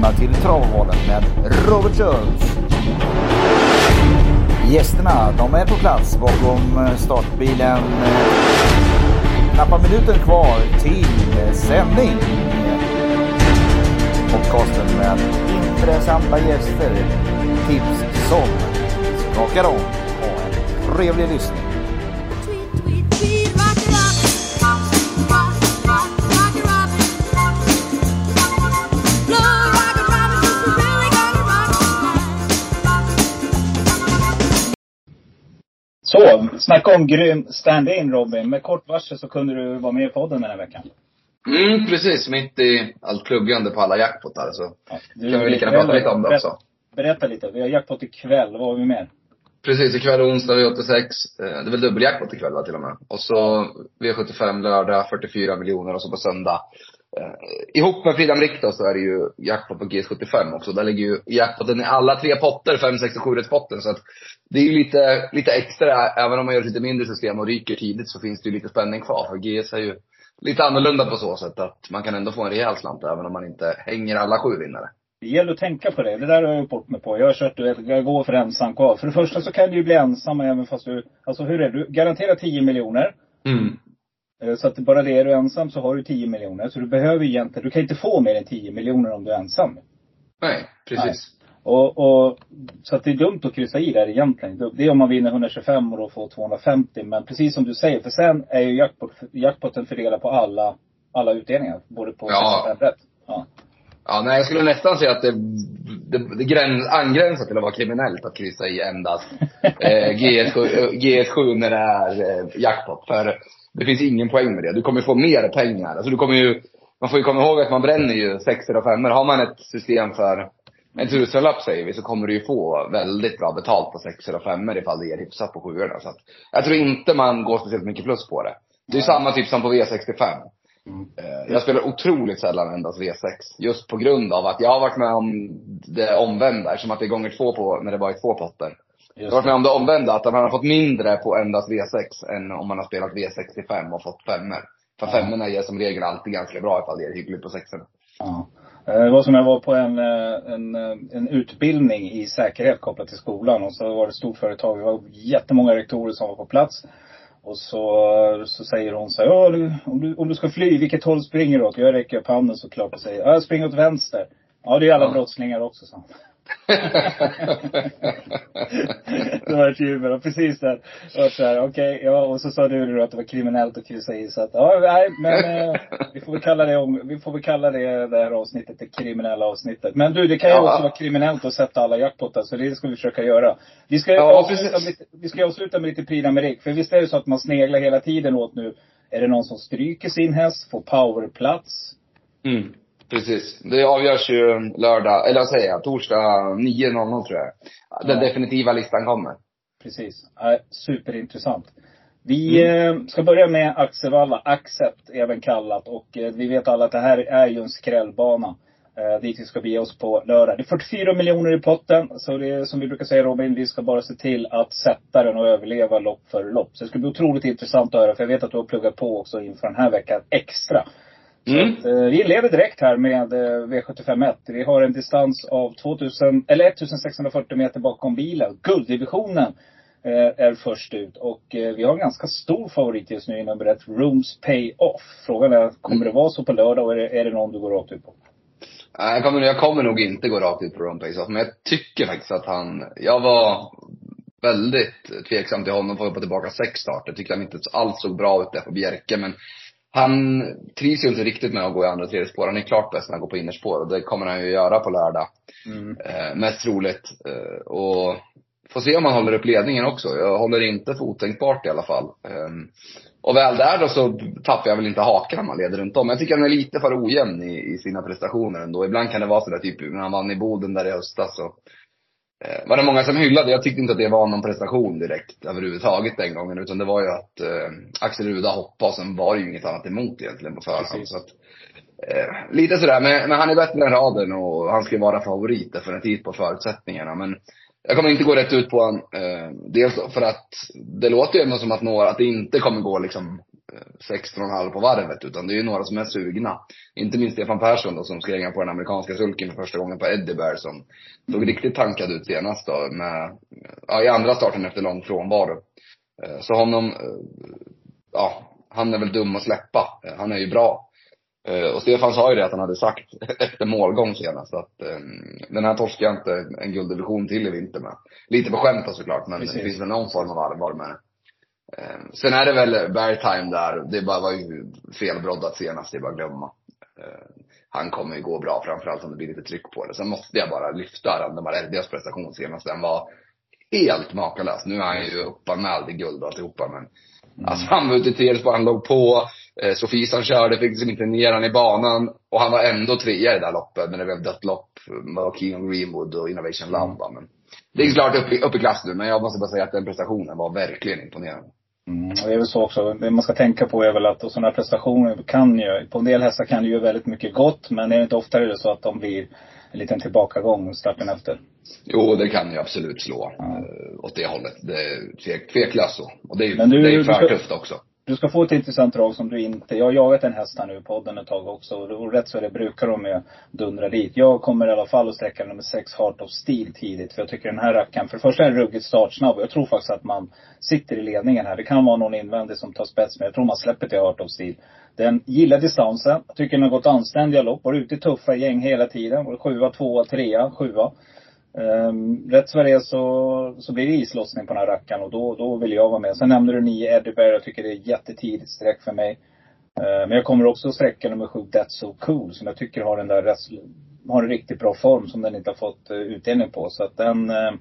välkomna till Travovalen med Robert Schultz. Gästerna, de är på plats bakom eh, startbilen. Knappa minuter kvar till eh, sändning. Podcasten med intressanta gäster. Tips som skakar om. Ha en trevlig lyssning. Så, snacka om grym stand-in Robin. Med kort varsel så kunde du vara med i podden den här veckan. Mm, precis. Mitt i allt pluggande på alla jackpotar så Ja, kan vi lika gärna prata lite om det också. Berätta lite. Vi har jackpot ikväll. Vad har vi mer? Precis, ikväll onsdag V86. Eh, Det är väl dubbeljackpot ikväll va, till och med. Och så V75 lördag, 44 miljoner och så på söndag. Eh, ihop med Fridam Rick så är det ju jackpot på GS75 också. Där ligger ju jackpoten i alla tre potter, 5, 6 och 7 potten Så att det är ju lite, lite extra, även om man gör ett lite mindre system och ryker tidigt så finns det ju lite spänning kvar. För GS är ju lite annorlunda på så sätt att man kan ändå få en rejäl slant även om man inte hänger alla sju vinnare. Det gäller att tänka på det. Det där har jag bort mig på. Jag har kört, du vet, jag går för ensam kvar. För det första så kan du ju bli ensam även fast du, alltså hur är det? Du garanterar 10 miljoner. Mm. Eh, Så att bara det är du ensam så har du 10 miljoner. Så du behöver egentligen, du kan inte få mer än 10 miljoner om du är ensam. Nej, precis. Och, och, så att det är dumt att kryssa i där egentligen. Det är om man vinner 125 och då får 250. Men precis som du säger, för sen är ju jackpot, jackpoten fördelad på alla, alla utdelningar. Både på Ja. 65 rätt. Ja. Ja, nej, jag skulle nästan säga att det, det, det gräns, angränsar till att vara kriminellt att kryssa i endast eh, GS7, eh, GS7 när det är eh, jackpot. För det finns ingen poäng med det. Du kommer få mer pengar. Alltså du kommer ju, man får ju komma ihåg att man bränner ju sexor och femmor. Har man ett system för en tusenlapp säger vi, så kommer du ju få väldigt bra betalt på sexor och femmor ifall det ger hyfsat på sjuorna. Så att, jag tror inte man går speciellt mycket plus på det. Det är ju samma typ som på V65. Eh, Jag spelar otroligt sällan endast V6. Just på grund av att jag har varit med om det omvända. Som att det är gånger två på, när det bara är två potter. Jag har varit med om det omvända. Att man har fått mindre på endast V6 än om man har spelat V65 och fått femmor. För Ja. femmorna ger som regel alltid ganska bra ifall det är hyggligt på sexorna. Ja. Eh, Det var som jag var på en, eh, en, eh, en utbildning i säkerhet kopplat till skolan. Och så var det ett stort företag. Det var jättemånga rektorer som var på plats. Och så, så säger hon så här, ja, om, du, om du ska fly, vilket håll springer du åt? Jag räcker upp handen såklart och säger, ja, jag springer åt vänster. Ja, det är alla Ja. brottslingar också, han. det var ett jubel. Och precis där. Var så här, okej, ja. Och så sa du då att det var kriminellt att kryssa i. Så att, ja, nej, men eh, vi får väl kalla det om, vi får väl kalla det, det här avsnittet det kriminella avsnittet. Men du, det kan ju Ja. också vara kriminellt att sätta alla jackpotar. Så det ska vi försöka göra. Vi ska ju Ja, avsluta, med, lite- vi ska avsluta med lite Prix d'Amérique. För visst är det så att man sneglar hela tiden åt nu, är det någon som stryker sin häst, får powerplats? Mm. Precis. Det avgörs ju lördag, eller vad säger jag, torsdag 9.00 tror jag. Den Ja. definitiva listan kommer. Precis. Superintressant. Vi eh, ska börja med Axevalla, Accept även kallat. Och eh, vi vet alla att det här är ju en skrällbana. Eh, dit vi ska bege oss på lördag. Det är 44 miljoner i potten. Så det är som vi brukar säga Robin, vi ska bara se till att sätta den och överleva lopp för lopp. Så det ska bli otroligt intressant att höra. För jag vet att du har pluggat på också inför den här veckan extra. Mm. att, eh, vi inleder direkt här med eh, V751. Vi har en distans av 2000, eller 1640 meter bakom bilen. Gulddivisionen eh, är först ut. Och eh, vi har en ganska stor favorit just nu i nummer ett, Rooms Pay Off. Frågan är, kommer det vara så på lördag och är det, är det någon du går rakt ut på? Nej, jag kommer, jag kommer nog inte gå rakt ut på Ron Pace men jag tycker faktiskt att han, jag var väldigt tveksam till honom för att hoppa tillbaka sex starter. Tyckte han inte alls såg bra ut där på Bjerke, men han trivs ju inte riktigt med att gå i andra tredje spår. Han är klart bäst när han går på innerspår och det kommer han ju göra på lördag. Mm. Eh, mest troligt. Eh, och får se om han håller upp ledningen också. Jag håller inte för otänkbart i alla fall. Eh, och väl där då så tappar jag väl inte hakan när man leder runt om. Jag tycker han är lite för ojämn i, i sina prestationer ändå. Ibland kan det vara sådär typ när han vann i Boden där i höstas så eh, var det många som hyllade. Jag tyckte inte att det var någon prestation direkt överhuvudtaget den gången. Utan det var ju att eh, Axel Ruda hoppade och sen var det ju inget annat emot egentligen på förhand. Precis. Så att, eh, lite sådär, men, men han är bättre än raden och han ska ju vara favorit definitivt på förutsättningarna. Men jag kommer inte gå rätt ut på honom. Eh, dels för att det låter ju ändå som att några, att det inte kommer gå liksom 16,5 på varvet, utan det är ju några som är sugna. Inte minst Stefan Persson då, som ska hänga på den amerikanska sulken för första gången på Eddie Bear, som såg riktigt tankad ut senast då, med, ja, i andra starten efter lång frånvaro. Eh, så honom, eh, ja, han är väl dum att släppa. Eh, han är ju bra. Och Stefan sa ju det att han hade sagt efter målgång senast att den här torskar jag inte en gulddivision till i vinter med. Lite på skämt såklart, men Precis. det finns väl någon form av allvar med det. Sen är det väl Bergtime där, det bara var ju felbroddat senast, det är bara att glömma. Han kommer ju gå bra, framförallt om det blir lite tryck på det. Sen måste jag bara lyfta Randemar Erdias prestation senast. Den var helt makalös. Nu är han ju uppanmäld i guld och alltihopa men Mm. Alltså han var ute i spår, han låg på. Eh, Sofisan körde, fick liksom inte ner han i banan. Och han var ändå trea i det där loppet, men det blev dött lopp. Med King Greenwood och Innovation Lamba. Men det är klart upp i, upp i klass nu, men jag måste bara säga att den prestationen var verkligen imponerande. Mm, och det är väl så också, det man ska tänka på är väl att sådana prestationer kan ju, på en del hästar kan det ju väldigt mycket gott, men är det inte oftare det så att de blir en liten tillbakagång starten efter? Jo, det kan ju absolut slå ja. Eh, åt det hållet. Det är tveklöst så. Och det är ju, Men du, det är för tufft också. Du ska få ett intressant drag som du inte, jag har jagat en häst här nu i podden ett tag också och rätt så det brukar de ju dundra dit. Jag kommer i alla fall att sträcka nummer sex Heart of Steel tidigt. För jag tycker den här rackaren, för det första är den ruggigt startsnabb. Jag tror faktiskt att man sitter i ledningen här. Det kan vara någon invändig som tar spets, men jag tror man släpper till Heart of Steel. Den gillar distansen. Tycker den har gått anständiga lopp. Varit ute i tuffa gäng hela tiden. Varit sjua, tvåa, trea, sjua. Um, rätt som det är så, så blir det islossning på den här rackaren och då, då vill jag vara med. Sen nämnde du nio Eddie Bear. Jag tycker det är jättetidigt streck för mig. Uh, men jag kommer också sträcka nummer sju That's So Cool som jag tycker har den där har en riktigt bra form som den inte har fått uh, utdelning på. Så att den, uh,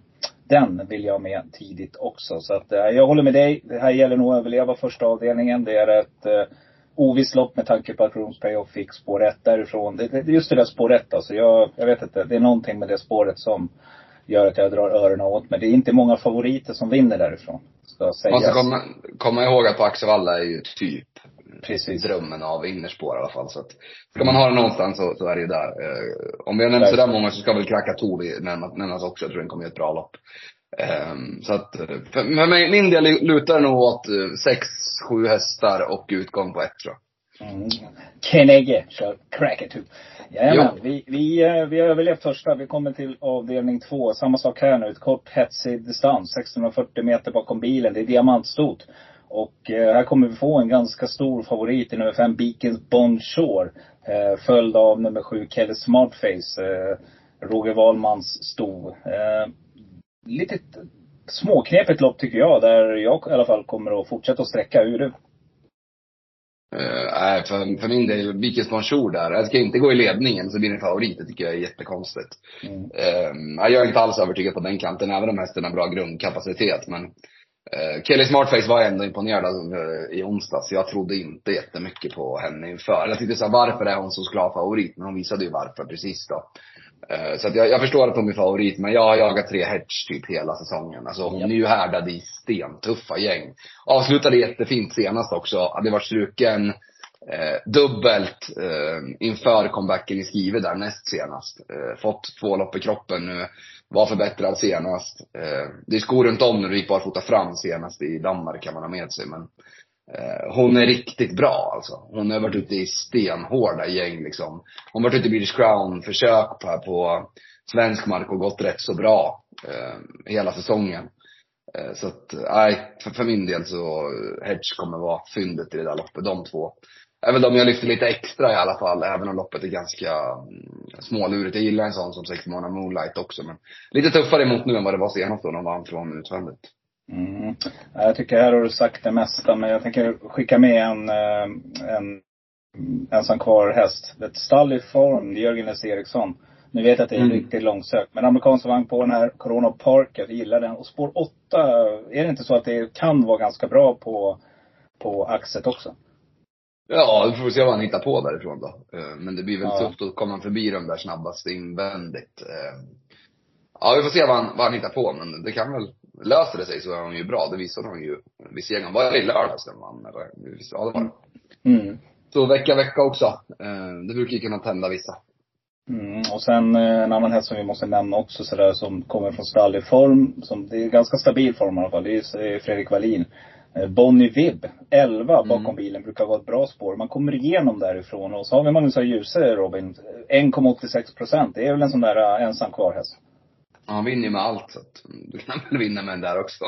den vill jag ha med tidigt också. Så att eh, jag håller med dig. Det här gäller nog att överleva första avdelningen. Det är ett eh, ovisst lopp med tanke på att Rooms Payoff fick spår 1 därifrån. Det, det, just det där spår 1 alltså. Jag, jag vet inte. Det är någonting med det spåret som gör att jag drar öronen åt mig. Det är inte många favoriter som vinner därifrån. Ska sägas. Man ska komma, komma ihåg att på Axevalla är ju typ Precis. drömmen av innerspår i alla fall. Så att, ska man ha det någonstans så, så är det ju där. Eh, om vi har nämnt sådär många så ska väl Krakatouri nämnas också. Jag tror den kommer göra ett bra lopp. Um, så att, för, för min del lutar det nog åt uh, sex, sju hästar och utgång på ett tror jag. Mm. Kenegge kör Crackatoo. Jajamän, vi, vi, uh, vi har överlevt första. Vi kommer till avdelning två. Samma sak här nu. Ett kort hetsig distans. 1640 meter bakom bilen. Det är diamantstot. Och uh, här kommer vi få en ganska stor favorit i nummer fem, Beacons Bond Shore. Uh, följd av nummer sju, Kelly Smartface. Roger Wahlmans sto lite småknepigt lopp tycker jag. Där jag i alla fall kommer att fortsätta att sträcka. Hur du? Nej, uh, för, för min del, Bikes Bonjour där. Jag ska inte gå i ledningen så blir det favorit. Det tycker jag är jättekonstigt. Mm. Uh, jag är inte alls övertygad på den kanten, även om hästen har bra grundkapacitet. Men uh, Kelly Smartface var ändå imponerad i onsdags. Jag trodde inte jättemycket på henne inför. Jag tyckte så varför är hon så klar favorit? Men hon visade ju varför precis då. Eh, så att jag, jag förstår att hon är favorit, men jag har jagat tre hedge typ hela säsongen. Alltså hon är ju härdad i stentuffa gäng. Avslutade jättefint senast också. Hade varit struken eh, dubbelt eh, inför comebacken i Skive där näst senast. Eh, fått två lopp i kroppen nu. Var förbättrad senast. Eh, det är skor runt om när du gick barfota fram senast i Danmark kan man ha med sig. Men Eh, hon är riktigt bra alltså. Hon har varit ute i stenhårda gäng liksom. Hon har varit ute i British Crown-försök på, på svensk mark och gått rätt så bra eh, hela säsongen. Eh, så att, nej, för, för, min del så, eh, Hedge kommer vara fyndet i det där loppet, de två. Även de jag lyfter lite extra i alla fall, även om loppet är ganska mm, smålurigt. Jag gillar en sån som sex månader Moonlight också, men lite tuffare emot nu än vad det var senast då när de vann från utvändigt. Mm. Jag tycker här har du sagt det mesta, men jag tänker skicka med en, eh, en ensam kvar häst. Ett stall i form, Jörgen S. Eriksson. Nu vet jag att det är mm. riktigt långsökt. Men amerikansk vagn på den här, Corona Park, jag gillar den. Och spår 8, är det inte så att det kan vara ganska bra på, på axet också? Ja, vi får se vad han hittar på därifrån då. Eh, men det blir väl ja. tufft att komma förbi de där snabbaste invändigt. Eh, ja, vi får se vad han, vad han hittar på, men det kan väl löser det sig så är hon ju bra. Det visade hon ju vid segern. Var det i lördags den vann? Eller? Ja, det var det. Mm. Så vecka, vecka också. Eh, det brukar ju kunna tända vissa. Mm. Och sen eh, en annan häst som vi måste nämna också sådär som kommer från stall i form. Som, det är ganska stabil form i alla fall. Det är Fredrik Wallin. Eh, Bonnie Vibb, 11 bakom mm. bilen, brukar vara ett bra spår. Man kommer igenom därifrån och så har vi Magnus A. Djuse, Robin. 1,86 procent. Det är väl en sån där ensam kvar häst. Han vinner ju med allt så att du kan väl vinna med den där också.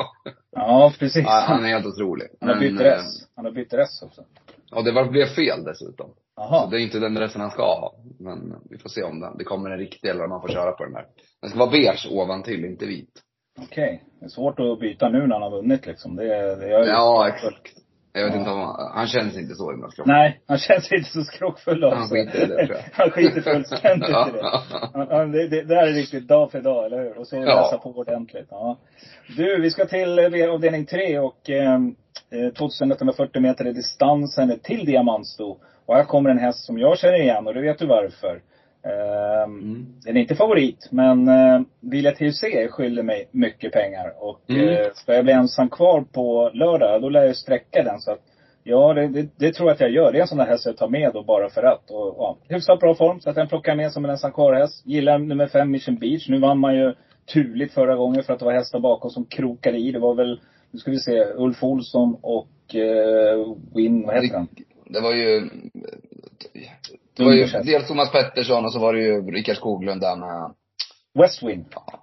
Ja, precis. Ja, han är helt otrolig. Han har bytt räss. Han har bytt räss också. Ja, det var, blev fel dessutom. Aha. Så det är inte den resten han ska ha. Men vi får se om det, det kommer en riktig eller om man får köra på den här. Den ska vara beige ovantill, inte vit. Okej. Okay. Det är svårt att byta nu när han har vunnit liksom. Det, det gör Ja, exakt. Jag vet ja. inte om han, han känns inte så himla skrockfull. Nej, han känns inte så skrockfull också. Han skiter i det tror jag. han skiter fullständigt i det. Han, han, det. Det där är riktigt dag för dag, eller hur? Och så ja. läsa på ordentligt. Ja. Du, vi ska till avdelning tre och eh, 2140 eh, meter är distansen till Diamantsto. Och här kommer en häst som jag känner igen och det vet du varför. Uh, mm. Den är inte favorit, men uh, Villa TUC skyller mig mycket pengar. Och mm. uh, ska jag bli ensam kvar på lördag, då lär jag sträcka den. Så att, ja, det, det, det, tror jag att jag gör. Det är en sån där häst jag tar med då bara för att. Och, ja, hyfsat bra form, så att den plockar med som en ensam kvar-häst. Gillar nummer fem, Mission Beach. Nu vann man ju turligt förra gången för att det var hästar bakom som krokade i. Det var väl, nu ska vi se, Ulf Olsson och uh, Win, vad heter han? Det var ju det var ju dels Thomas Pettersson och så var det ju Rickard Skoglund där med Westwind. Ja,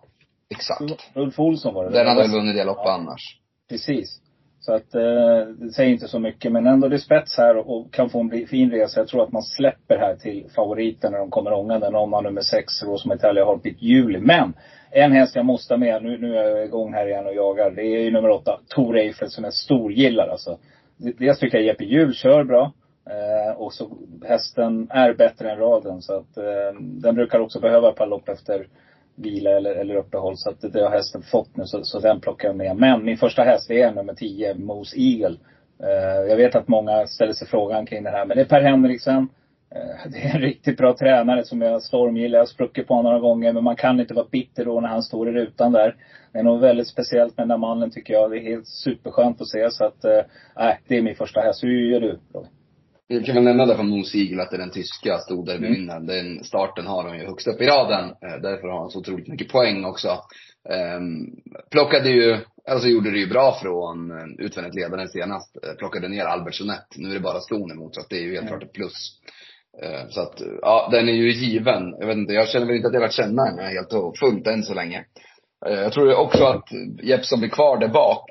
exakt. Ulf Olsson var det. Den hade väl vunnit det loppet ja. annars. Precis. Så att, eh, det säger inte så mycket. Men ändå det är spets här och kan få en fin resa. Jag tror att man släpper här till favoriten när de kommer ångande. Någon av nummer sex, Rosma Italia Heartbeat Juli. Men, en häst jag måste med, nu, nu är jag igång här igen och jagar. Det är ju nummer åtta, Tor Eiffel som är storgillare alltså. Dels tycker jag Jeppe Hjul kör bra. Eh, och så hästen är bättre än raden så att eh, den brukar också behöva ett par lopp efter vila eller, eller uppehåll. Så att det har hästen fått nu så, så den plockar jag med. Men min första häst är nummer 10, Moose Eagle. Eh, jag vet att många ställer sig frågan kring det här. Men det är Per Henriksen. Eh, det är en riktigt bra tränare som jag stormgillar. Jag har spruckit på honom några gånger. Men man kan inte vara bitter då när han står i rutan där. Det är nog väldigt speciellt med den där mannen tycker jag. Det är helt superskönt att se. Så att, eh, nej, det är min första häst. Hur gör du Robin? Vi kan väl nämna där från Mosigel att det är den tyska storderbyvinnaren. Mm. Den starten har de ju högst upp i raden. Eh, därför har han så otroligt mycket poäng också. Um, plockade ju, alltså gjorde det ju bra från uh, utvändigt ledaren senast. Uh, plockade ner Albert Sonett. Nu är det bara ston emot så att det är ju helt mm. klart ett plus. Uh, så att, ja den är ju given. Jag vet inte, jag känner väl inte att jag lärt känna henne helt och fullt än så länge. jag tror också att Jeppsson blir kvar där bak.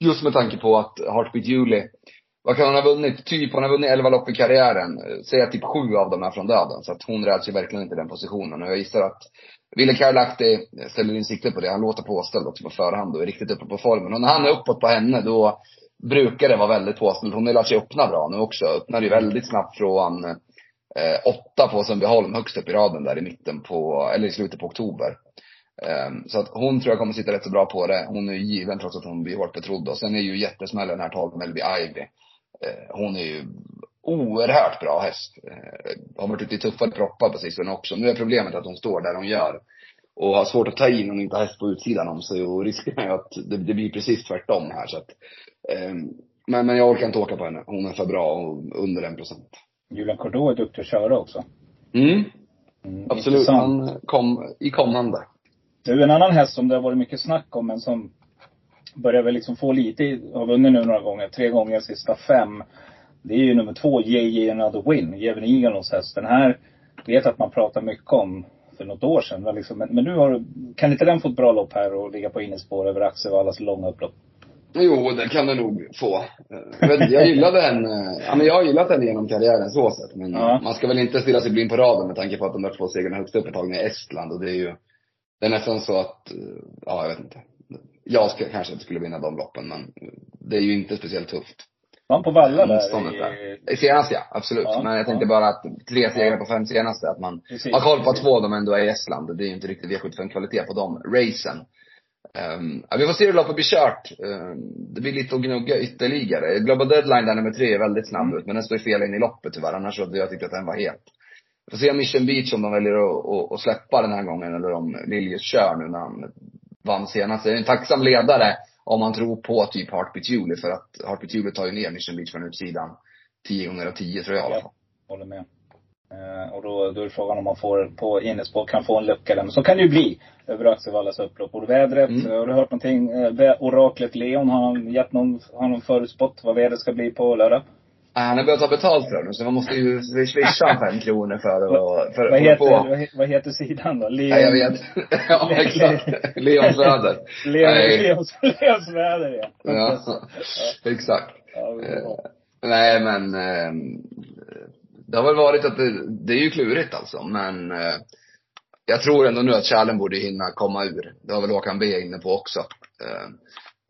Just med tanke på att Heartbeat Julie vad kan hon ha vunnit? Typ, hon har vunnit 11 lopp i karriären. Säg typ sju av dem är från döden. Så att hon räds ju verkligen inte den positionen. Och jag gissar att Ville Karlahti ställer in sikte på det. Han låter påställd också på förhand och är riktigt uppe på formen. Och när han är uppåt på henne, då brukar det vara väldigt påställd. Hon har lärt sig öppna bra nu också. Öppnar ju väldigt snabbt från eh, åtta på Sundbyholm, högst upp i raden där i mitten på, eller i slutet på oktober. Um, så att hon tror jag kommer sitta rätt så bra på det. Hon är ju given trots att hon blir hårt betrodd. Och sen är ju jättesmällen här 12 Melby Ivy. Eh, hon är ju oerhört bra häst. Eh, har varit ute i tuffare proppar på sistone också. Nu är problemet att hon står där hon gör. Och har svårt att ta in om inte har häst på utsidan om sig. Och risken är ju att det, det blir precis tvärtom här så att. Eh, men, men jag orkar inte åka på henne. Hon är för bra och under en procent. Julian Cordeau är duktig att köra också. Mm. mm Absolut. Intressant. Han kom i kommande. Du, en annan häst som det har varit mycket snack om, men som börjar väl liksom få lite, har vunnit nu några gånger, tre gånger sista fem. Det är ju nummer två, JJ Another Win, Jevin Eagles häst. Den här vet att man pratar mycket om för något år sedan. Men, liksom, men nu har kan inte den få ett bra lopp här och ligga på innespår över Axevallas långa upplopp? Jo, det kan den nog få. Jag, gillar den, eh, ja men jag har gillat den genom karriären så sett. Men ja. man ska väl inte stilla sig blind på raden med tanke på att de där två segrarna högst upp är tagna i Estland och det är ju, det är nästan så att, eh, ja jag vet inte jag ska, kanske inte skulle vinna de loppen, men det är ju inte speciellt tufft. Vann på Valla där? I... Senast ja, absolut. Ja, men jag tänkte ja. bara att tre segrar på fem senaste, att man precis, har koll på att två av dem ändå är i Estland. Det är ju inte riktigt V75-kvalitet på de racen. Um, ja, vi får se hur loppet blir kört. Um, det blir lite att gnugga ytterligare. Global Deadline där nummer tre är väldigt snabb mm. ut, men den står ju fel in i loppet tyvärr. Annars hade jag tyckt att den var het. Vi får se om Mission Beach om de väljer att, att, att släppa den här gången, eller om Liljus kör nu när han vann senast. Det är en tacksam ledare om man tror på typ Heartbeat Julie för att Heartbeat Julie tar ju ner Mission Beach från utsidan. Tio gånger av tio tror jag i alla fall. Håller med. Eh, och då, då är frågan om man får på innespår kan få en lucka där. Men så kan det ju bli över Axevallas upplopp. Och vädret, mm. har du hört någonting? Eh, oraklet Leon, har han gett någon, har någon förutspått vad vädret ska bli på lördag? Han har börjat ta betalt för det så man måste ju swisha fem kronor för att, för, vad, heter, få. vad heter sidan då? Leon? Nej, jag vet. ja, exakt. Leons väder. Leon, Leons, Leons väder, ja. ja. Exakt. Ja, Nej, men eh, det har väl varit att det, det är ju klurigt alltså, men eh, jag tror ändå nu att kärlen borde hinna komma ur. Det har väl Håkan B inne på också.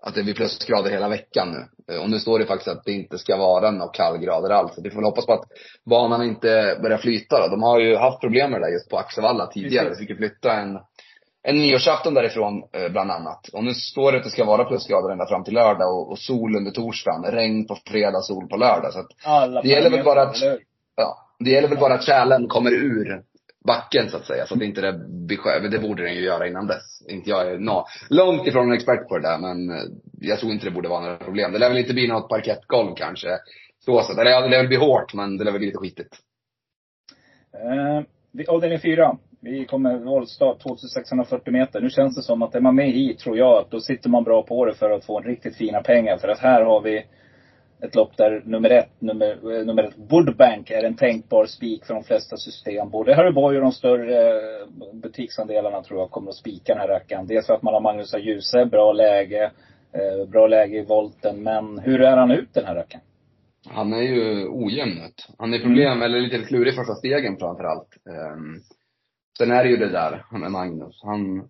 Att det blir plusgrader hela veckan nu. Och nu står det faktiskt att det inte ska vara några kallgrader alls. Vi får väl hoppas på att banan inte börjar flyta då. De har ju haft problem med det där just på Axevalla tidigare. Vi fick flytta en, en nyårsafton därifrån eh, bland annat. Och nu står det att det ska vara plusgrader ända fram till lördag och, och sol under torsdagen. Regn på fredag, sol på lördag. Så att Alla det gäller väl bara att, ja, det gäller väl bara att kärlen kommer ur backen så att säga. Så att inte det blir. Det borde den ju göra innan dess. Inte jag är no, långt ifrån en expert på det där men eh, jag tror inte det borde vara några problem. Det lär väl inte bli något parkettgolv kanske. Så så. Eller ja, det lär väl bli hårt men det lär väl bli lite skitigt. Eh, avdelning fyra. Vi kommer voltstart 2640 meter. Nu känns det som att är man med hit tror jag att då sitter man bra på det för att få riktigt fina pengar. För att här har vi ett lopp där nummer ett, nummer, eh, nummer ett, Woodbank är en tänkbar spik för de flesta system. Både Harryborg och de större eh, butiksandelarna tror jag kommer att spika den här rackaren. Dels för att man har Magnus Djuse, bra läge, eh, bra läge i volten. Men hur är han ut den här rackaren? Han är ju ojämn ut. Han är problem, mm. eller lite klurig första stegen framför allt. Um, sen är det ju det där med Magnus. Han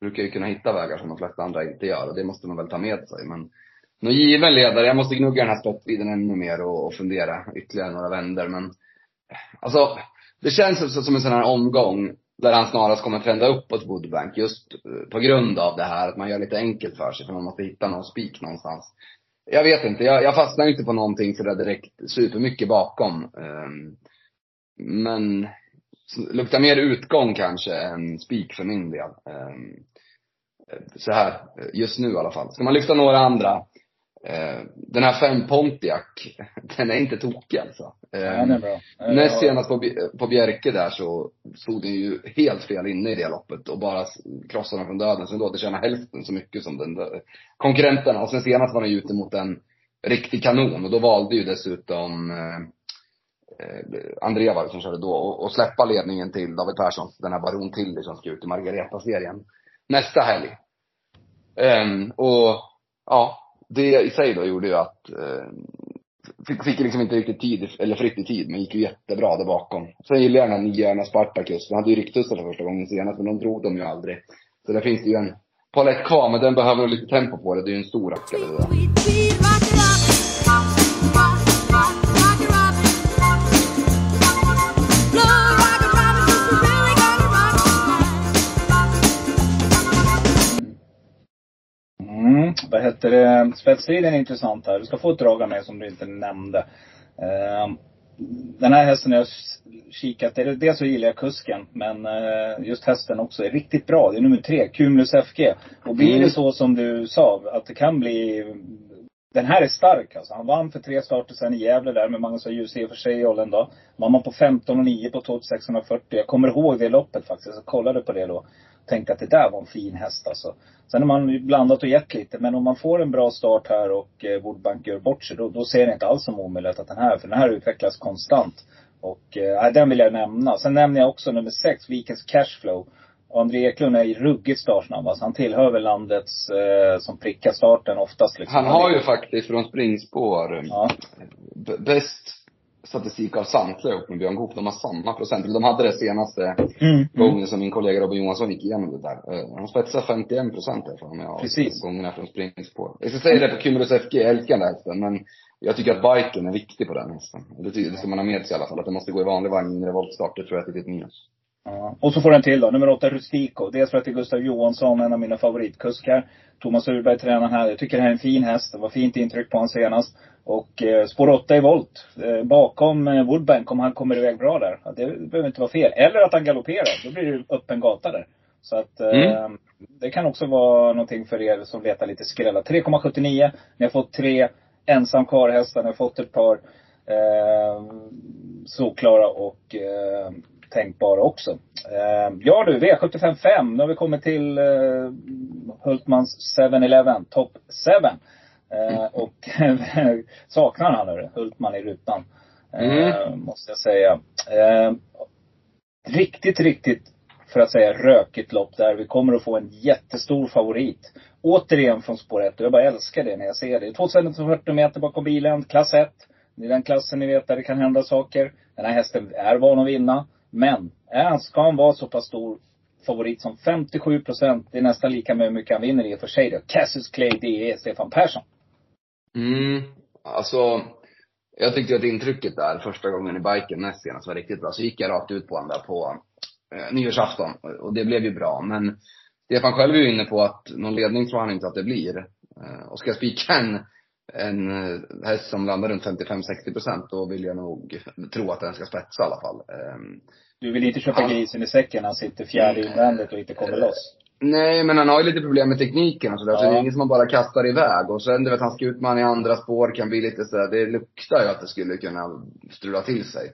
brukar ju kunna hitta vägar som de flesta andra inte gör och det måste man väl ta med sig. Men någon given ledare. Jag måste gnugga den här spetsvidden ännu mer och, och fundera ytterligare några vänder men Alltså, det känns som en sån här omgång där han snarast kommer trenda uppåt Woodbank just eh, på grund av det här att man gör lite enkelt för sig för man måste hitta någon spik någonstans. Jag vet inte, jag, jag fastnar inte på någonting sådär direkt supermycket bakom. Um, men luktar mer utgång kanske än spik för min del. Um, så här, eh, just nu i alla fall. Ska man lyfta några andra den här fem Pontiac, den är inte tokig alltså. Eh, ja, den är bra. Näst senast på, på Bjerke där så stod den ju helt fel inne i det loppet och bara krossade den från döden. Så den låter känna hälften så mycket som den konkurrenterna. Och sen senast var den ju ute mot en riktig kanon och då valde ju dessutom eh, eh Andrea var det som körde då, och, och släppa ledningen till David Persson, den här Baron Tilly som ska ut i Margareta-serien nästa helg. Um, och ja, det i sig då gjorde ju att eh, fick, fick liksom inte riktigt tid, eller fritt i tid, men gick ju jättebra där bakom. Sen gillar jag den här nya Spartacus. Den hade ju ryktussar för första gången senast, men de drog dem ju aldrig. Så där finns det ju en palett kvar, men den behöver lite tempo på det. Det är ju en stor rackare det där. Vad heter det, spetsstriden är intressant här. Du ska få ett drag av mig som du inte nämnde. Uh, den här hästen har jag kikat, dels så gillar jag kusken, men uh, just hästen också är riktigt bra. Det är nummer tre, Cumulus FG. Och blir det mm. så som du sa, att det kan bli den här är stark alltså. Han vann för tre starter sen i Gävle där med Magnus och Ljus i och för sig i åldern då. Man var på 15 och 9 på 2640. Jag kommer ihåg det loppet faktiskt. Jag kollade på det då tänkte att det där var en fin häst alltså. Sen har man blandat och gett lite. Men om man får en bra start här och eh, Woodbank gör bort sig, då, då ser det inte alls som omöjligt att den här, för den här utvecklas konstant. Och eh, den vill jag nämna. Sen nämner jag också nummer sex, Vikens Cashflow. Och André Eklund är ruggigt startsnabb. Alltså han tillhör väl landets eh, som prickar starten oftast. Liksom. Han har ju faktiskt från springspår ja. bäst statistik av samtliga upp med Björn Goop. De har samma procent. De hade det senaste mm. gången som min kollega Robin Johansson gick igenom det där. Eh, han spetsade 51 procent för mig av Precis. gångerna från springspår. Jag ska säga det på Cumulus FG, jag älskar den hästen. Men jag tycker att biken är viktig på den hästen. Det, det ska man ha med sig i alla fall. Att den måste gå i vanlig vagn, mindre voltstart. Det tror jag är ett minus. Ja. Och så får den till då, nummer åtta Rustico. Dels för att det är Gustav Johansson, en av mina favoritkuskar. Thomas Urberg tränar här. Jag tycker det här är en fin häst. Det var fint intryck på honom senast. Och eh, spår 8 i volt. Eh, bakom eh, Woodbank, om han kommer iväg bra där. Det behöver inte vara fel. Eller att han galopperar. Då blir det öppen gata där. Så att eh, mm. det kan också vara någonting för er som letar lite skrälla. 3,79. Ni har fått tre ensam karlhästar. Ni har fått ett par Eh, solklara och eh, tänkbara också. Eh, ja du, V755. Nu har vi kommit till eh, Hultmans 7-Eleven, Top 7. Eh, och saknar han hörru, Hultman i rutan. Mm. Måste jag säga. Eh, riktigt, riktigt, för att säga rökigt lopp där. Vi kommer att få en jättestor favorit. Återigen från spår 1. Och jag bara älskar det när jag ser det. 2140 meter bakom bilen, klass 1. Det är den klassen ni vet där det kan hända saker. Den här hästen är van att vinna. Men, är han, ska han vara så pass stor favorit som 57 procent, det är nästan lika med hur mycket han vinner i och för sig då. Cassius Clay, det är Stefan Persson. Mm, alltså. Jag tyckte att intrycket där första gången i biken näst senast var riktigt bra. Så gick jag rakt ut på honom där på eh, nyårsafton. Och det blev ju bra. Men Stefan själv är ju inne på att någon ledning tror han inte att det blir. Eh, och ska jag spika en, en eh, häst som landar runt 55-60 procent, då vill jag nog tro att den ska spetsa i alla fall. Eh, Du vill inte köpa Han- grisen i säcken han sitter fjärde invändigt och inte kommer loss. Nej, men han har ju lite problem med tekniken och sådär. Så Ja. det är inget som man bara kastar iväg. Och sen, du vet, han ska ut med han i andra spår, kan bli lite sådär. Det luktar ju att det skulle kunna strula till sig.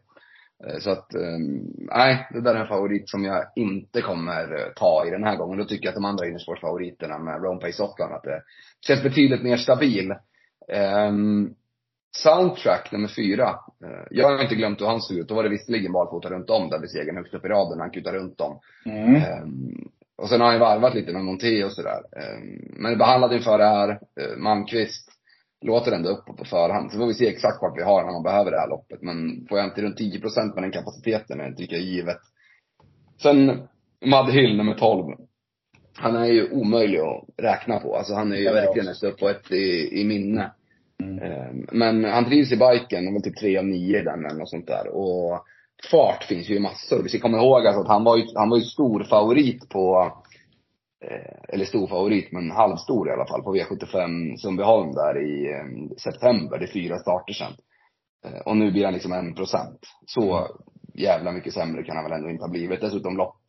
Eh, Så att, eh, nej, det där är en favorit som jag inte kommer eh, ta i den här gången. Då tycker jag att de andra innerspårsfavoriterna med Rome Pace att det känns betydligt mer stabil. Ehm, Soundtrack nummer fyra. Eh, Jag har inte glömt hur han såg ut. Då var det visserligen barfota runt om där vid segern högst upp i raden. Han kutade runt om. Mm. Ehm, och sen har han ju varvat lite med Monté och sådär. Ehm, men behandlad inför det här, eh, Malmqvist låter ändå upp på förhand. Så får vi se exakt vart vi har när man behöver det här loppet. Men får jag inte runt 10 procent med den kapaciteten, det tycker jag är givet. Sen Mud Hill nummer 12. Han är ju omöjlig att räkna på. Alltså han är ju verkligen ett upp på ett i, i minne. Mm. Ehm, men han trivs i biken, han är typ tre av nio i den eller något sånt där. Och fart finns ju i massor. Vi ska komma ihåg alltså att han var ju, han var ju stor favorit på, eh, eller stor favorit, men halvstor i alla fall, på V75 Sundbyholm där i eh, september. Det är fyra starter sen. Eh, Och nu blir han liksom en procent. Så jävla mycket sämre kan han väl ändå inte ha blivit. Dessutom lopp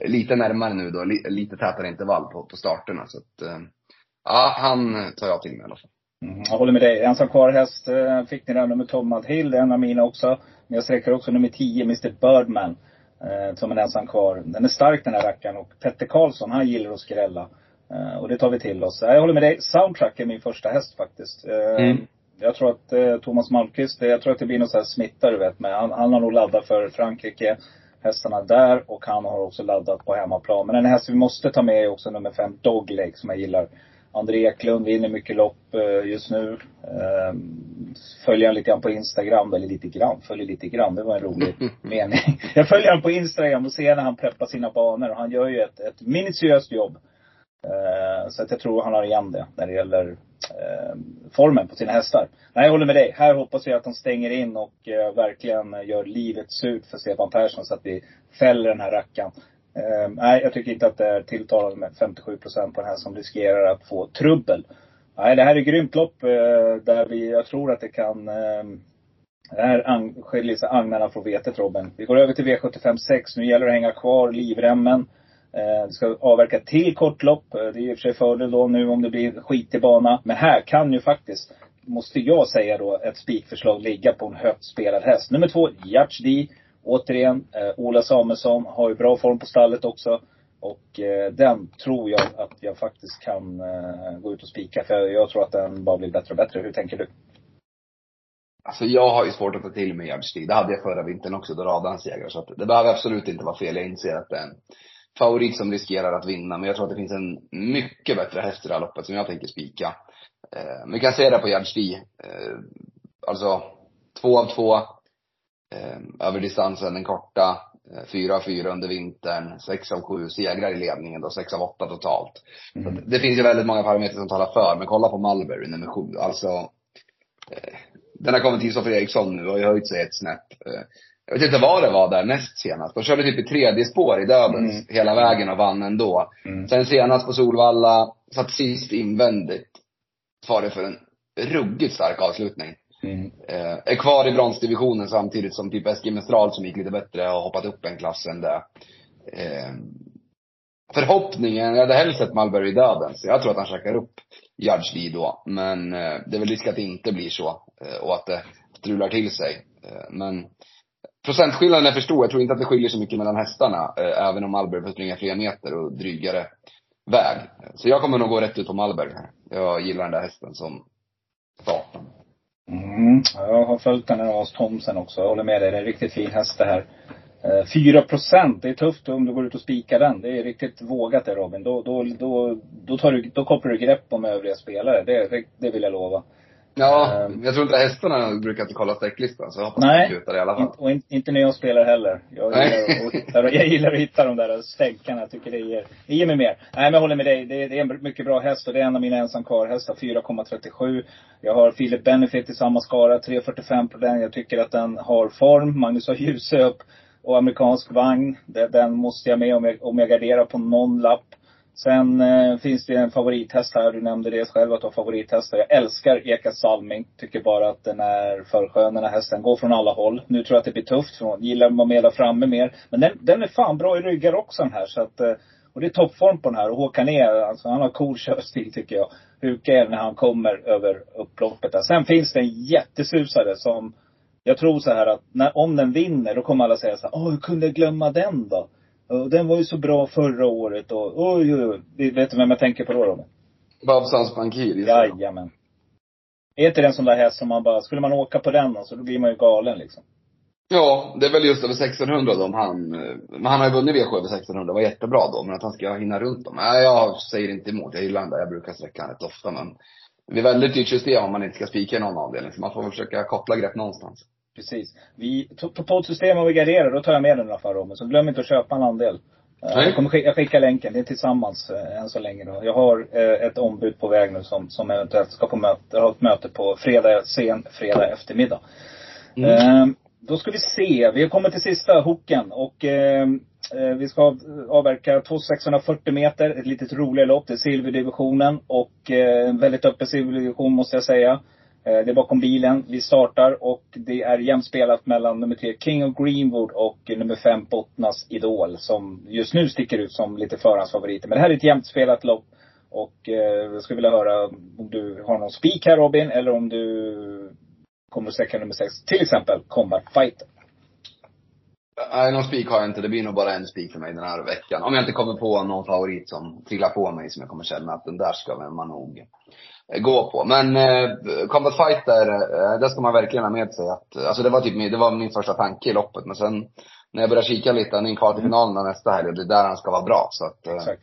eh, lite närmare nu då, lite tätare intervall på, på starterna. Så att, ehm, ja, han tar jag till mig i alla fall. Mm, jag håller med dig. Ensam kvar häst eh, fick ni där, nummer 12 Mad Hill. Det är en av mina också. Men jag sträcker också nummer 10, Mr Birdman. Eh, som en ensam kvar. Den är stark den här rackaren. Och Petter Karlsson, han gillar att skrälla. Eh, och det tar vi till oss. Eh, Jag håller med dig. Soundtrack är min första häst faktiskt. Eh, Mm. Jag tror att eh, Thomas Malmqvist, eh, jag tror att det blir någon sån här smitta du vet. Men han, han har nog laddat för Frankrike. Hästarna där och han har också laddat på hemmaplan. Men en häst vi måste ta med är också nummer 5, Dogleg, som jag gillar. André Eklund vinner mycket lopp eh, just nu. Eh, Följer han lite grann på Instagram, eller lite grann, följer lite grann, det var en rolig mening. Jag följer han på Instagram och ser när han preppar sina banor och han gör ju ett, ett minutiöst jobb. Eh, Så att jag tror han har igen det när det gäller eh, formen på sina hästar. Nej, jag håller med dig. Här hoppas jag att de stänger in och eh, verkligen gör livet surt för Stefan Persson så att vi fäller den här rackaren. Eh, nej, jag tycker inte att det är tilltalande med 57 procent på den här som riskerar att få trubbel. Nej, det här är ett grymt lopp eh, där vi, jag tror att det kan eh, det här skiljer sig agnarna från vetet Robin. Vi går över till V75 6. Nu gäller det att hänga kvar livremmen. Eh, det ska avverka till kortlopp. Eh, det är i och för sig fördel då nu om det blir skitig bana. Men här kan ju faktiskt, måste jag säga då, ett spikförslag ligga på en högt spelad häst. Nummer två, Yacht D. Återigen, eh, Ola Samuelsson har ju bra form på stallet också. Och eh, den tror jag att jag faktiskt kan eh, gå ut och spika. För jag tror att den bara blir bättre och bättre. Hur tänker du? Alltså jag har ju svårt att ta till mig Gerd Stig. Det hade jag förra vintern också, då radade han segrar. Så att det behöver absolut inte vara fel. Jag inser att det är en favorit som riskerar att vinna. Men jag tror att det finns en mycket bättre häst i det här loppet som jag tänker spika. Eh, men vi kan se det på Gerd Stig. Eh, alltså, två av två. Eh, över distansen, den korta. Eh, fyra av fyra under vintern. Sex av sju segrar i ledningen då. Sex av åtta totalt. Så att det finns ju väldigt många parametrar som talar för. Men kolla på Mulberry nummer sju. Alltså, eh, den har kommit till Kristoffer Eriksson nu och har ju höjt sig ett snäpp. Eh, Jag vet inte vad det var där näst senast. De körde typ i tredje spår i dödens Mm. hela vägen och vann ändå. Mm. Sen senast på Solvalla, satt sist invändigt. Var det för en ruggigt stark avslutning. Mm. Eh, är kvar i bronsdivisionen samtidigt som typ Eskil Mestral som gick lite bättre har hoppat upp en klass än det. Eh, förhoppningen, jag hade helst sett Malberry i döden. Så jag tror att han käkar upp Judge Lee då. Men eh, det är väl risk att det inte blir så. Eh, och att det strular till sig. Eh, men procentskillnaden är för stor. Jag tror inte att det skiljer så mycket mellan hästarna. Eh, även om Malberg får springa fler meter och drygare väg. Så jag kommer nog gå rätt ut på Malberg här. Jag gillar den där hästen som satan. Mm. Jag har följt den här As Thomsen också. Jag håller med dig. Det är en riktigt fin häst det här. Eh, 4 procent, det är tufft om du går ut och spikar den. Det är riktigt vågat det Robin. Då, då, då, då, tar du, då kopplar du grepp om övriga spelare. Det, det, det vill jag lova. Ja, um, jag tror inte hästarna brukar inte kolla sträcklistan, så jag hoppas nej, att kutar i alla fall. och in, inte när jag spelar heller. Jag gillar, att, hitta, jag gillar att hitta de där stänkarna. Jag tycker det ger, det ger mig mer. Nej men jag håller med dig. Det, det är en mycket bra häst och det är en av mina ensam kvar-hästar, 4,37. Jag har Philip Benefit i samma skara, 3,45 på den. Jag tycker att den har form. Magnus har ljus upp och amerikansk vagn. Den måste jag med om jag, om jag garderar på någon lapp. Sen eh, finns det en favorithäst här. Du nämnde det själv att du har favorithästar. Jag älskar Eka Salming. Tycker bara att den är för skön den här hästen. Går från alla håll. Nu tror jag att det blir tufft. För hon gillar att vara där framme mer. Men den, den är fan bra i ryggar också den här. Så att, eh, och det är toppform på den här. Och Håkan är, alltså han har cool körstil tycker jag. Huka är när han kommer över upploppet där. Sen finns det en jättesusare som jag tror så här att när, om den vinner, då kommer alla säga så här, åh, hur kunde jag glömma den då? Och den var ju så bra förra året och oj, oj, oj. Vet du vem jag tänker på då Robin? Babsans Bankir, Jajamän. Är inte den sån där häst som man bara, skulle man åka på den alltså, då blir man ju galen liksom. Ja, det är väl just över 1600 då om han, men han har ju vunnit V7 över 1600, det var jättebra då, men att han ska hinna runt dem. Nej, jag säger inte emot, jag gillar den där, jag brukar sträcka rätt ofta men det är väldigt dyrt system om man inte ska spika i någon avdelning, så man får väl försöka koppla grepp någonstans. Precis. Vi, på poddsystem och vi garderar, då tar jag med den i alla fall Robin. Så glöm inte att köpa en andel. Eh, Nej. Jag, kommer skicka, jag skickar länken, det är tillsammans äh, än så länge då. Jag har äh, ett ombud på väg nu som, som eventuellt ska på möte, jag har ett möte på fredag, sen fredag eftermiddag. Mm. Äh, då ska vi se, vi har kommit till sista hooken och vi ska avverka 2640 meter, ett litet roligare lopp. Det är silverdivisionen och en väldigt öppen silverdivision måste jag säga. Eh, det är bakom bilen. Vi startar och det är jämspelat mellan nummer tre King of Greenwood och nummer fem Bottnas Idol. Som just nu sticker ut som lite förhandsfavoriter. Men det här är ett jämspelat lopp. Och eh, jag skulle vilja höra om du har någon spik här Robin, eller om du kommer att sträcka nummer sex. Till exempel Combat Fighter. Nej, någon spik har jag inte. Det blir nog bara en spik för mig den här veckan. Om jag inte kommer på någon favorit som trillar på mig som jag kommer känna att den där ska man nog gå på. Men eh, Combat Fighter, eh, det ska man verkligen ha med sig att, alltså det var typ det var min första tanke i loppet. Men sen när jag började kika lite, han är kvar till finalen nästa helg och det är där han ska vara bra. Så att, eh.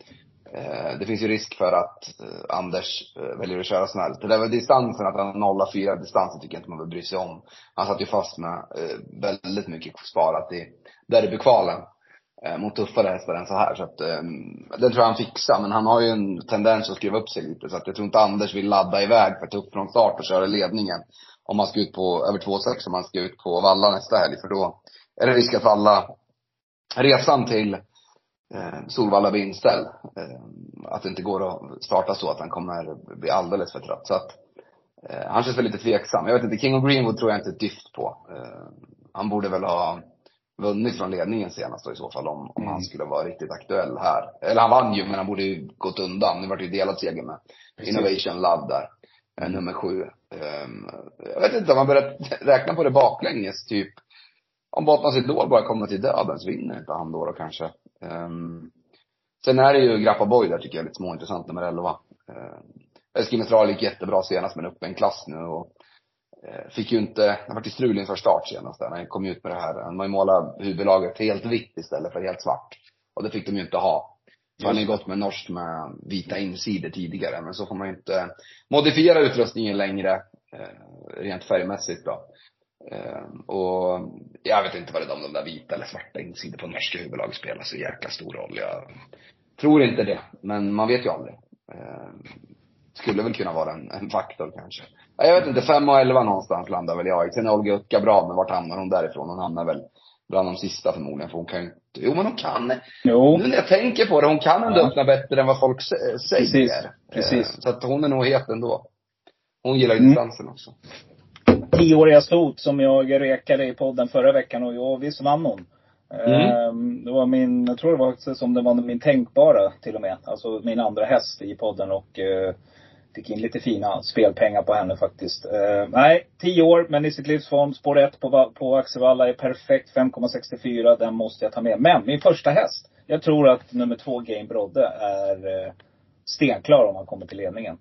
Eh, det finns ju risk för att eh, Anders eh, väljer att köra snällt. Det där med distansen, att han nollar fyra distansen tycker jag inte man behöver bry sig om. Han satt ju fast med väldigt mycket sparat i derbykvalen eh, mot tuffare hästar än så här. Så att, eh, den tror jag han fixar. Men han har ju en tendens att skriva upp sig lite. Så att jag tror inte Anders vill ladda iväg för tufft från start och köra ledningen. Om man ska ut på över 2,6 om man ska ut på Valla nästa helg. För då är det risk att alla resan till eh, Solvalla blir inställd. Eh, att det inte går att starta så att han kommer bli alldeles för trött. Så att eh, han känns väl lite tveksam. Jag vet inte, King of Greenwood tror jag inte ett dyft på. Eh, han borde väl ha vunnit från ledningen senast då i så fall om, om mm. han skulle vara riktigt aktuell här. Eller han vann ju men han borde ju gått undan. Nu vart det ju delad seger med Precis. Innovation Love där. Mm. Nummer sju. Um, jag vet inte, om man börjar räkna på det baklänges typ. Om Bottnas Idol bara kommer till döden så vinner inte han då, då kanske. Um, sen är det ju Grappa Boy där tycker jag är lite småintressant, nummer 11. Uh, Eskil gick jättebra senast men upp en klass nu och Eh, fick ju inte, han var ju strul inför start senast där. Han kom ut med det här, han har ju målat huvudlaget helt vitt istället för helt svart. Och det fick de ju inte ha. Så han har ju gått med norskt med vita insidor tidigare, men så får man ju inte modifiera utrustningen längre, eh, rent färgmässigt då. Eh, och jag vet inte vad det är om de där vita eller svarta insidor på norska huvudlaget spelar så jäkla stor roll. Jag tror inte det, men man vet ju aldrig. Skulle väl kunna vara en, en faktor kanske. Jag vet inte, 5 och 11 någonstans landar väl jag Sen är Olga Utka bra, men vart hamnar hon därifrån? Hon hamnar väl bland de sista förmodligen, för hon kan ju inte, jo men hon kan. Jo. Nu när jag tänker på det, hon kan ändå ja. öppna bättre än vad folk säger. Precis. Precis. Eh, så att hon är nog het ändå. Hon gillar ju mm. distansen också. Tioåriga stot som jag rekade i podden förra veckan och jag, visst vann hon. Mm. Ehm, det var min, jag tror det var som det var min tänkbara till och med. Alltså min andra häst i podden och eh, fick in lite fina spelpengar på henne faktiskt. Uh, nej, 10 år, men i sitt livsform. Spår 1 på, på Axevalla är perfekt. 5,64. Den måste jag ta med. Men min första häst. Jag tror att nummer två, Game Brodde, är uh, stenklar om han kommer till ledningen.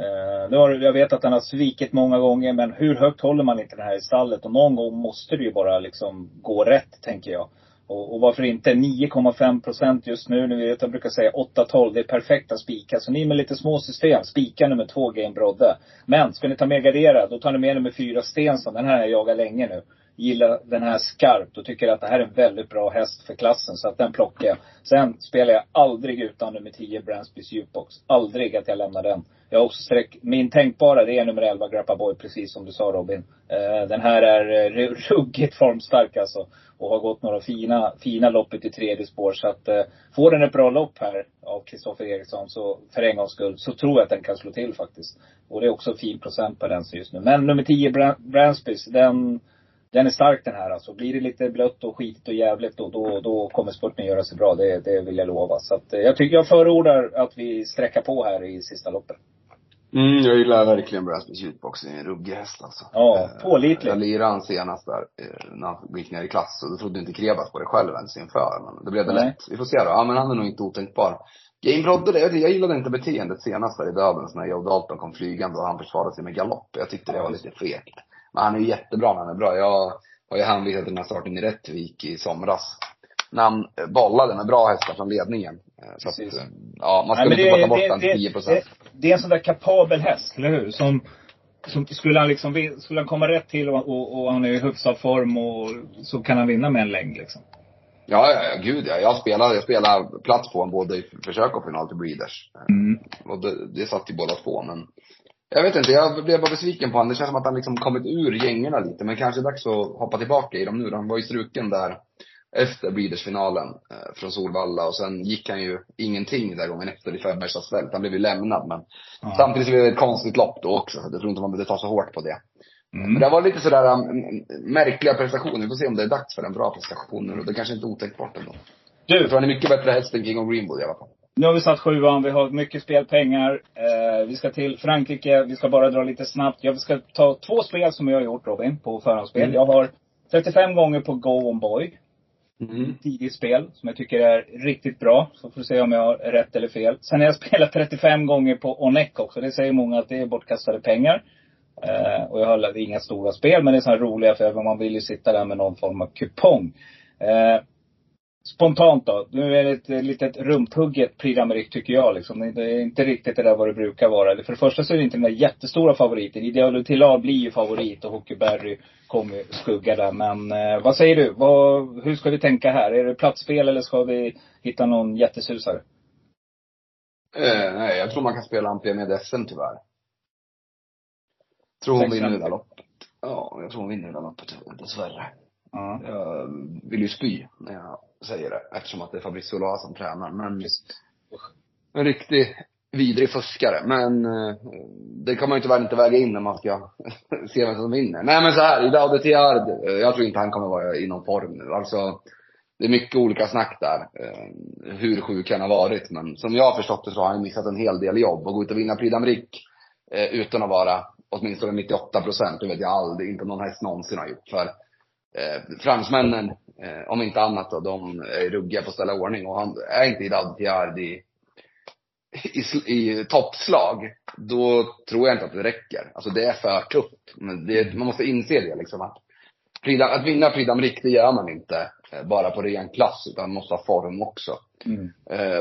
Uh, har, jag vet att han har svikit många gånger, men hur högt håller man inte den här i stallet? Och någon gång måste det ju bara liksom gå rätt, tänker jag. Och, och varför inte 9,5 procent just nu. Ni vet, jag brukar säga 8-12. Det är perfekta spikar. Så ni med lite små system, spika nummer två, Game Brodde. Men ska ni ta med gardera, då tar ni med nummer fyra, Stensson. Den här har jag jagat länge nu. Gillar den här skarpt och tycker att det här är en väldigt bra häst för klassen. Så att den plockar jag. Sen spelar jag aldrig utan nummer 10, Bransbys Jukebox. Aldrig att jag lämnar den. Jag har också sträck, min tänkbara det är nummer 11, Grappa Boy, precis som du sa Robin. Eh, den här är eh, ruggigt formstark alltså och har gått några fina, fina lopp i tredje spår. Så att eh, får den ett bra lopp här av Kristoffer Eriksson så för en gångs skull så tror jag att den kan slå till faktiskt. Och det är också fin procent på den just nu. Men nummer 10 Bransbys, den, den är stark den här alltså. Blir det lite blött och skitigt och jävligt då, då, då kommer spurten göra sig bra. Det, det vill jag lova. Så att, eh, jag tycker jag förordar att vi sträcker på här i sista loppet. Mm, jag gillar verkligen Brassbys Jukebox. Det är en ruggig häst alltså. Ja, pålitlig. Jag lirade han senast där, eh, när han gick ner i klass. Och då trodde inte Krebas på det själv ens inför. Men det blev det Nej. lätt. Vi får se då. Ja men han är nog inte otänkbar. Game Brodde, jag, jag gillade inte beteendet senast där i Döbelns när Joe Dalton kom flygande och han försvarade sig med galopp. Jag tyckte det var lite fegt. Men han är ju jättebra när han är bra. Jag har ju hänvisat till den här starten i Rättvik i somras. När han bollade med bra hästar från ledningen. Eh, så att, ja, man ska inte plocka bort till 10 procent. Det, det, är en sån där kapabel häst, eller hur? Som, som skulle han liksom, skulle han komma rätt till och, och, och han är i hyfsad form och så kan han vinna med en längd liksom. Ja, ja, ja, gud ja. Jag spelar, jag spelar plats på honom både i försök och final till Breeders. Mm. Och det, det satt ju båda två, men jag vet inte, jag blev bara besviken på honom. Det känns som att han liksom kommit ur gängorna lite. Men kanske dags att hoppa tillbaka i dem nu. Han var ju struken där efter Breeders-finalen eh, från Solvalla och sen gick han ju ingenting där gången efter i Fäbergstas fält. Han blev ju lämnad men ja. samtidigt så blev det ett konstigt lopp då också. Jag tror inte man behövde ta så hårt på det. Mm. Men det var lite sådär um, märkliga prestationer. Vi får se om det är dags för en bra prestation nu. Det kanske inte är otänkbart ändå. Du! Jag tror han är mycket bättre häst än King of Greenwood i alla fall. Nu har vi satt sjuan, vi har mycket spelpengar. Eh, vi ska till Frankrike, vi ska bara dra lite snabbt. Jag ska ta två spel som jag har gjort Robin, på förhandsspel. Mm. Jag har 35 gånger på Go On Boy. Mm. Tidigt spel som jag tycker är riktigt bra. Så får vi se om jag har rätt eller fel. Sen har jag spelat 35 gånger på Onek också. Det säger många att det är bortkastade pengar. Eh, och jag har inga stora spel, men det är sådana roliga för man vill ju sitta där med någon form av kupong. Eh, spontant då. Nu är det ett litet rumphugget Prix d'Amérique tycker jag liksom. Det är inte riktigt det där vad det brukar vara. För det första så är det inte den där jättestora favoriten. Ideal Tillad blir ju favorit och Hockeyberry kommer skugga där. Men eh, vad säger du? Vad, hur ska vi tänka här? Är det platsspel eller ska vi hitta någon jättesusare? Eh, nej, jag tror man kan spela Ampere med SM tyvärr. Tror hon vinner det där loppet. Ja, jag tror hon vinner det där loppet dessvärre. Ja. Jag vill ju spy när jag säger det eftersom att det är Fabrizio Loa som tränar. Men Just. en riktig vidrig fuskare. Men eh, det kan man ju tyvärr inte väga in när man ska se vem som vinner. Nej men så här, Idao de Tiard, eh, jag tror inte han kommer vara i någon form nu. Alltså, det är mycket olika snack där. Eh, hur sjuk han har varit. Men som jag har förstått det så har han missat en hel del jobb. Och gå ut och vinna Prix d'Amérique utan att vara åtminstone 98 procent, det vet jag aldrig, inte någon häst någonsin har gjort. För eh, fransmännen, eh, om inte annat då, de är ruggiga på att ställa ordning. Och han är inte Hidad Tiard i, i, i toppslag, då tror jag inte att det räcker. Alltså det är för tufft. Men det, man måste inse det liksom. Att, att vinna Prix det gör man inte eh, bara på ren klass, utan man måste ha form också. Mm. Eh,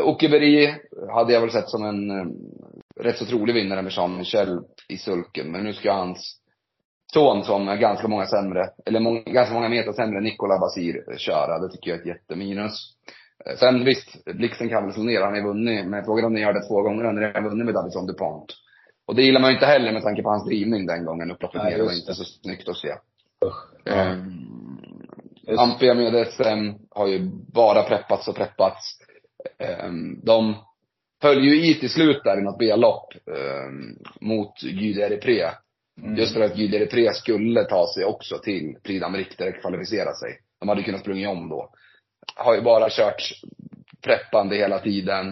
hade jag väl sett som en eh, rätt så trolig vinnare med Jean-Michel i sulken. Men nu ska hans son som är ganska många sämre, eller många, ganska många meter sämre än Nikola Basir köra. Det tycker jag är ett jätteminus. Eh, sen visst, Blixten kan väl slå ner. Han har vunnit, men frågan om ni gör det två gånger. Han har vunnit med Davison DuPont. Och det gillar man ju inte heller med tanke på hans drivning den gången. Upploppet ner. Var inte så snyggt att se. Ja. Um, Ampia med SM har ju bara preppats och preppats. Um, de höll ju i till slut där i något B-lopp um, mot Guy Derepré. Mm. Just för att Guy 3 skulle ta sig också till Prix d'Amérique där kvalificera sig. De hade kunnat springa om då. Har ju bara kört preppande hela tiden.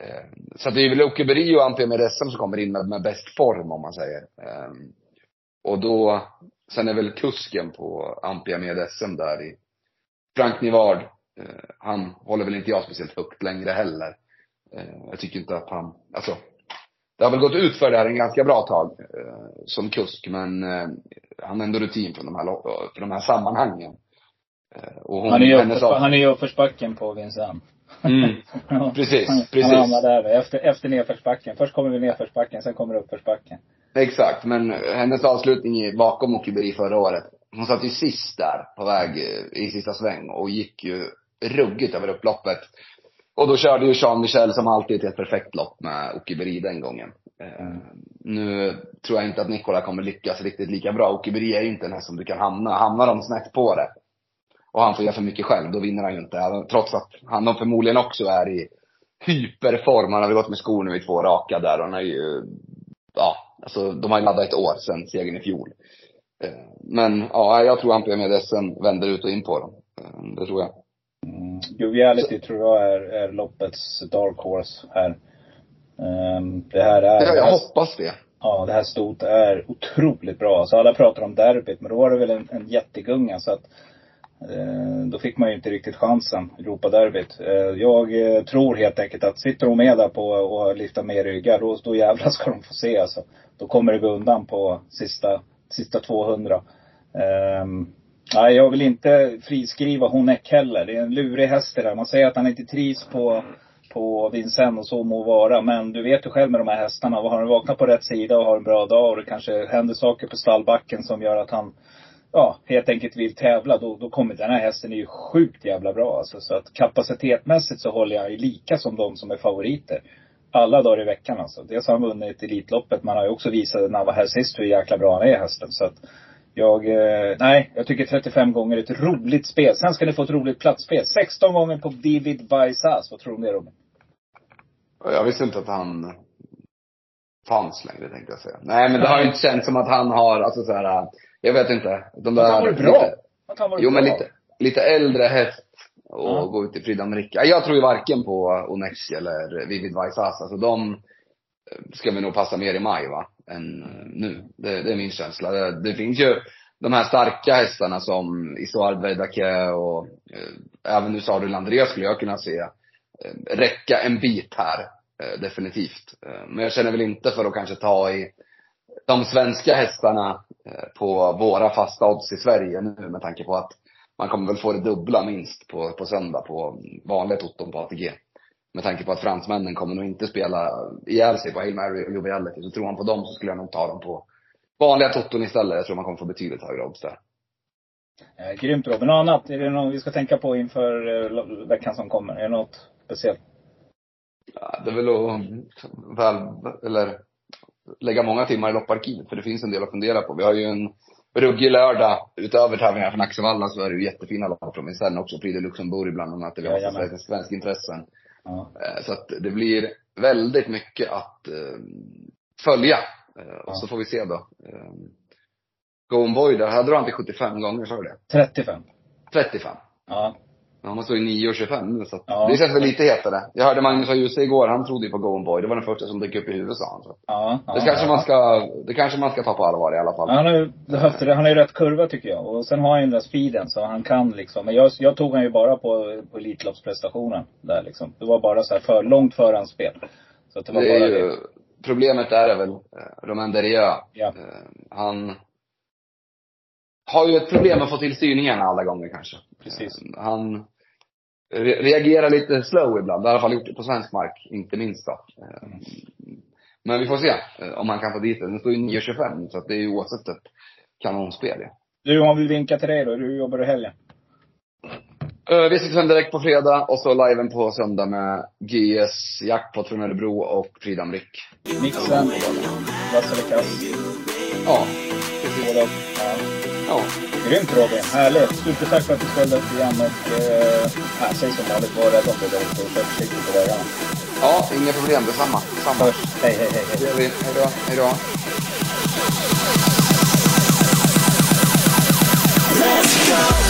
Eh, så det är väl Åkeberi och Ampere med SM som kommer in med, med bäst form om man säger. Ehm, och då, sen är väl kusken på Ampia med SM där i Frank Nivard. Eh, han håller väl inte jag speciellt högt längre heller. Eh, jag tycker inte att han, alltså det har väl gått ut för det här en ganska bra tag eh, som kusk, men eh, han har ändå rutin från de här, för de här sammanhangen. Eh, och hon, han är ju uppförsbacken på Vincent. Mm. precis, precis. Han hamnar där efter, efter nedförsbacken. Först kommer vi nedförsbacken, sen kommer uppförsbacken. Exakt, men hennes avslutning bakom Okiberi förra året. Hon satt ju sist där på väg eh, i sista sväng och gick ju ruggigt över upploppet. Och då körde ju Jean Michel som alltid ett helt perfekt lopp med Okiberi den gången. Mm. Nu tror jag inte att Nikola kommer lyckas riktigt lika bra. Okiberi är ju inte den här som du kan hamna. Hamnar de snett på det och han får göra för mycket själv, då vinner han ju inte. Trots att han förmodligen också är i hyperform. Han har väl gått med skor nu i två raka där och han är ju, ja, alltså de har ju laddat ett år sedan segern i fjol. Eh, men ja, jag tror han med SM vänder ut och in på dem. Det tror jag. Mm. Joviality tror jag är, är loppets dark horse här. Um, det här är... Ja, jag hoppas det. Ja, det här stot är otroligt bra. Alltså alla pratar om derbyt, men då var det väl en, en jättegunga så att eh, då fick man ju inte riktigt chansen, Europaderbyt. Eh, jag eh, tror helt enkelt att sitter hon med där på och lyfter med ryggar, då, då jävlar ska de få se alltså. Då kommer det gå undan på sista, sista 200. Um, Nej, jag vill inte friskriva Honeck heller. Det är en lurig häst det där. Man säger att han inte trivs på, på Vincennes och så må vara. Men du vet ju själv med de här hästarna. Har han vaknat på rätt sida och har en bra dag och det kanske händer saker på stallbacken som gör att han ja, helt enkelt vill tävla, då, då kommer den här hästen är ju sjukt jävla bra alltså. Så att kapacitetmässigt så håller jag lika som de som är favoriter. Alla dagar i veckan alltså. Dels har han vunnit Elitloppet, man har ju också visat när han var här sist hur jäkla bra han är hästen. Så att jag, eh, nej, jag tycker 35 gånger är ett roligt spel. Sen ska ni få ett roligt platsspel. 16 gånger på Vivid Vaisas. Vad tror du om det Robin? Jag visste inte att han fanns längre tänkte jag säga. Nej men det har ju inte känts som att han har, alltså så här, jag vet inte. De där, han var bra? Lite, han var jo bra. men lite, lite äldre häst och ja. gå ut i Frida Amerika. Jag tror ju varken på Onex eller Vivid Vaisas. Alltså de ska vi nog passa mer i maj va, än eh, nu. Det, det är min känsla. Det, det, finns ju de här starka hästarna som Isoard Verdake och eh, även nu Sadul André skulle jag kunna se eh, räcka en bit här. Eh, definitivt. Eh, men jag känner väl inte för att kanske ta i de svenska hästarna eh, på våra fasta odds i Sverige nu med tanke på att man kommer väl få det dubbla minst på, på söndag på vanliga Otton på ATG med tanke på att fransmännen kommer nog inte spela ihjäl sig på Hail Mary och Joviality. Så tror han på dem så skulle jag nog ta dem på vanliga toton istället. Jag tror man kommer få betydligt högre odds där. Eh, grymt Robin. Något annat? Är det något vi ska tänka på inför eh, veckan som kommer? Är det något speciellt? Ja, det är väl att väl, eller lägga många timmar i lopparkivet. För det finns en del att fundera på. Vi har ju en ruggig lördag. Utöver tävlingar från Axevalla så är det ju jättefina lopp från Vincennes också. Prix de Luxemburg bland annat. Där vi har ja, svenska intressen. Ja. Eh, så att det blir väldigt mycket att uh, följa. Uh, och så får vi se då. Go on boy där, här drar han till 75 gånger, sa du det? 35. 35? Ja. Ja, man står ju 9.25 nu så ja. det känns väl lite hetare. Jag hörde Magnus ha Djuse igår, han trodde ju på Go on boy. Det var den första som dök upp i huvudet sa han. Så. Ja, ja, det kanske ja. man ska, det kanske man ska ta på allvar i alla fall. Han har ju det. Han har ju rätt kurva tycker jag. Och sen har han ju den där speeden så han kan liksom. Men jag, jag tog han ju bara på, på Elitloppsprestationen där liksom. Det var bara så här för, långt förhandsspel. Så att det var det bara ju, det. Problemet där är väl eh, Romain Derrieux. Ja. Eh, han har ju ett problem att få till styrningen alla gånger kanske. Precis. Eh, han reagerar lite slow ibland. Det har i alla fall gjort det på svensk mark, inte minst då. Mm. Men vi får se om han kan få dit det. Den står ju 9.25 så att det är ju oavsett ett kanonspel ja. Du, om vi vinkar till dig då. Hur jobbar du helgen? Uh, vi sitter direkt på fredag och så liven på söndag med GS Jackpot från Örebro och Fridam Rick. Mixen, kass? Ja, precis. Ja. ja. Grymt Robin, härligt. Supertack för att du ställde upp igen och äh, säg som vanligt, var rädd om dig där ute och kör försiktigt på vägarna. Ja, inga problem. Detsamma. Detsamma. Hörs. Hej, hej, hej. Det gör vi. Hej då. Hej då. Let's go!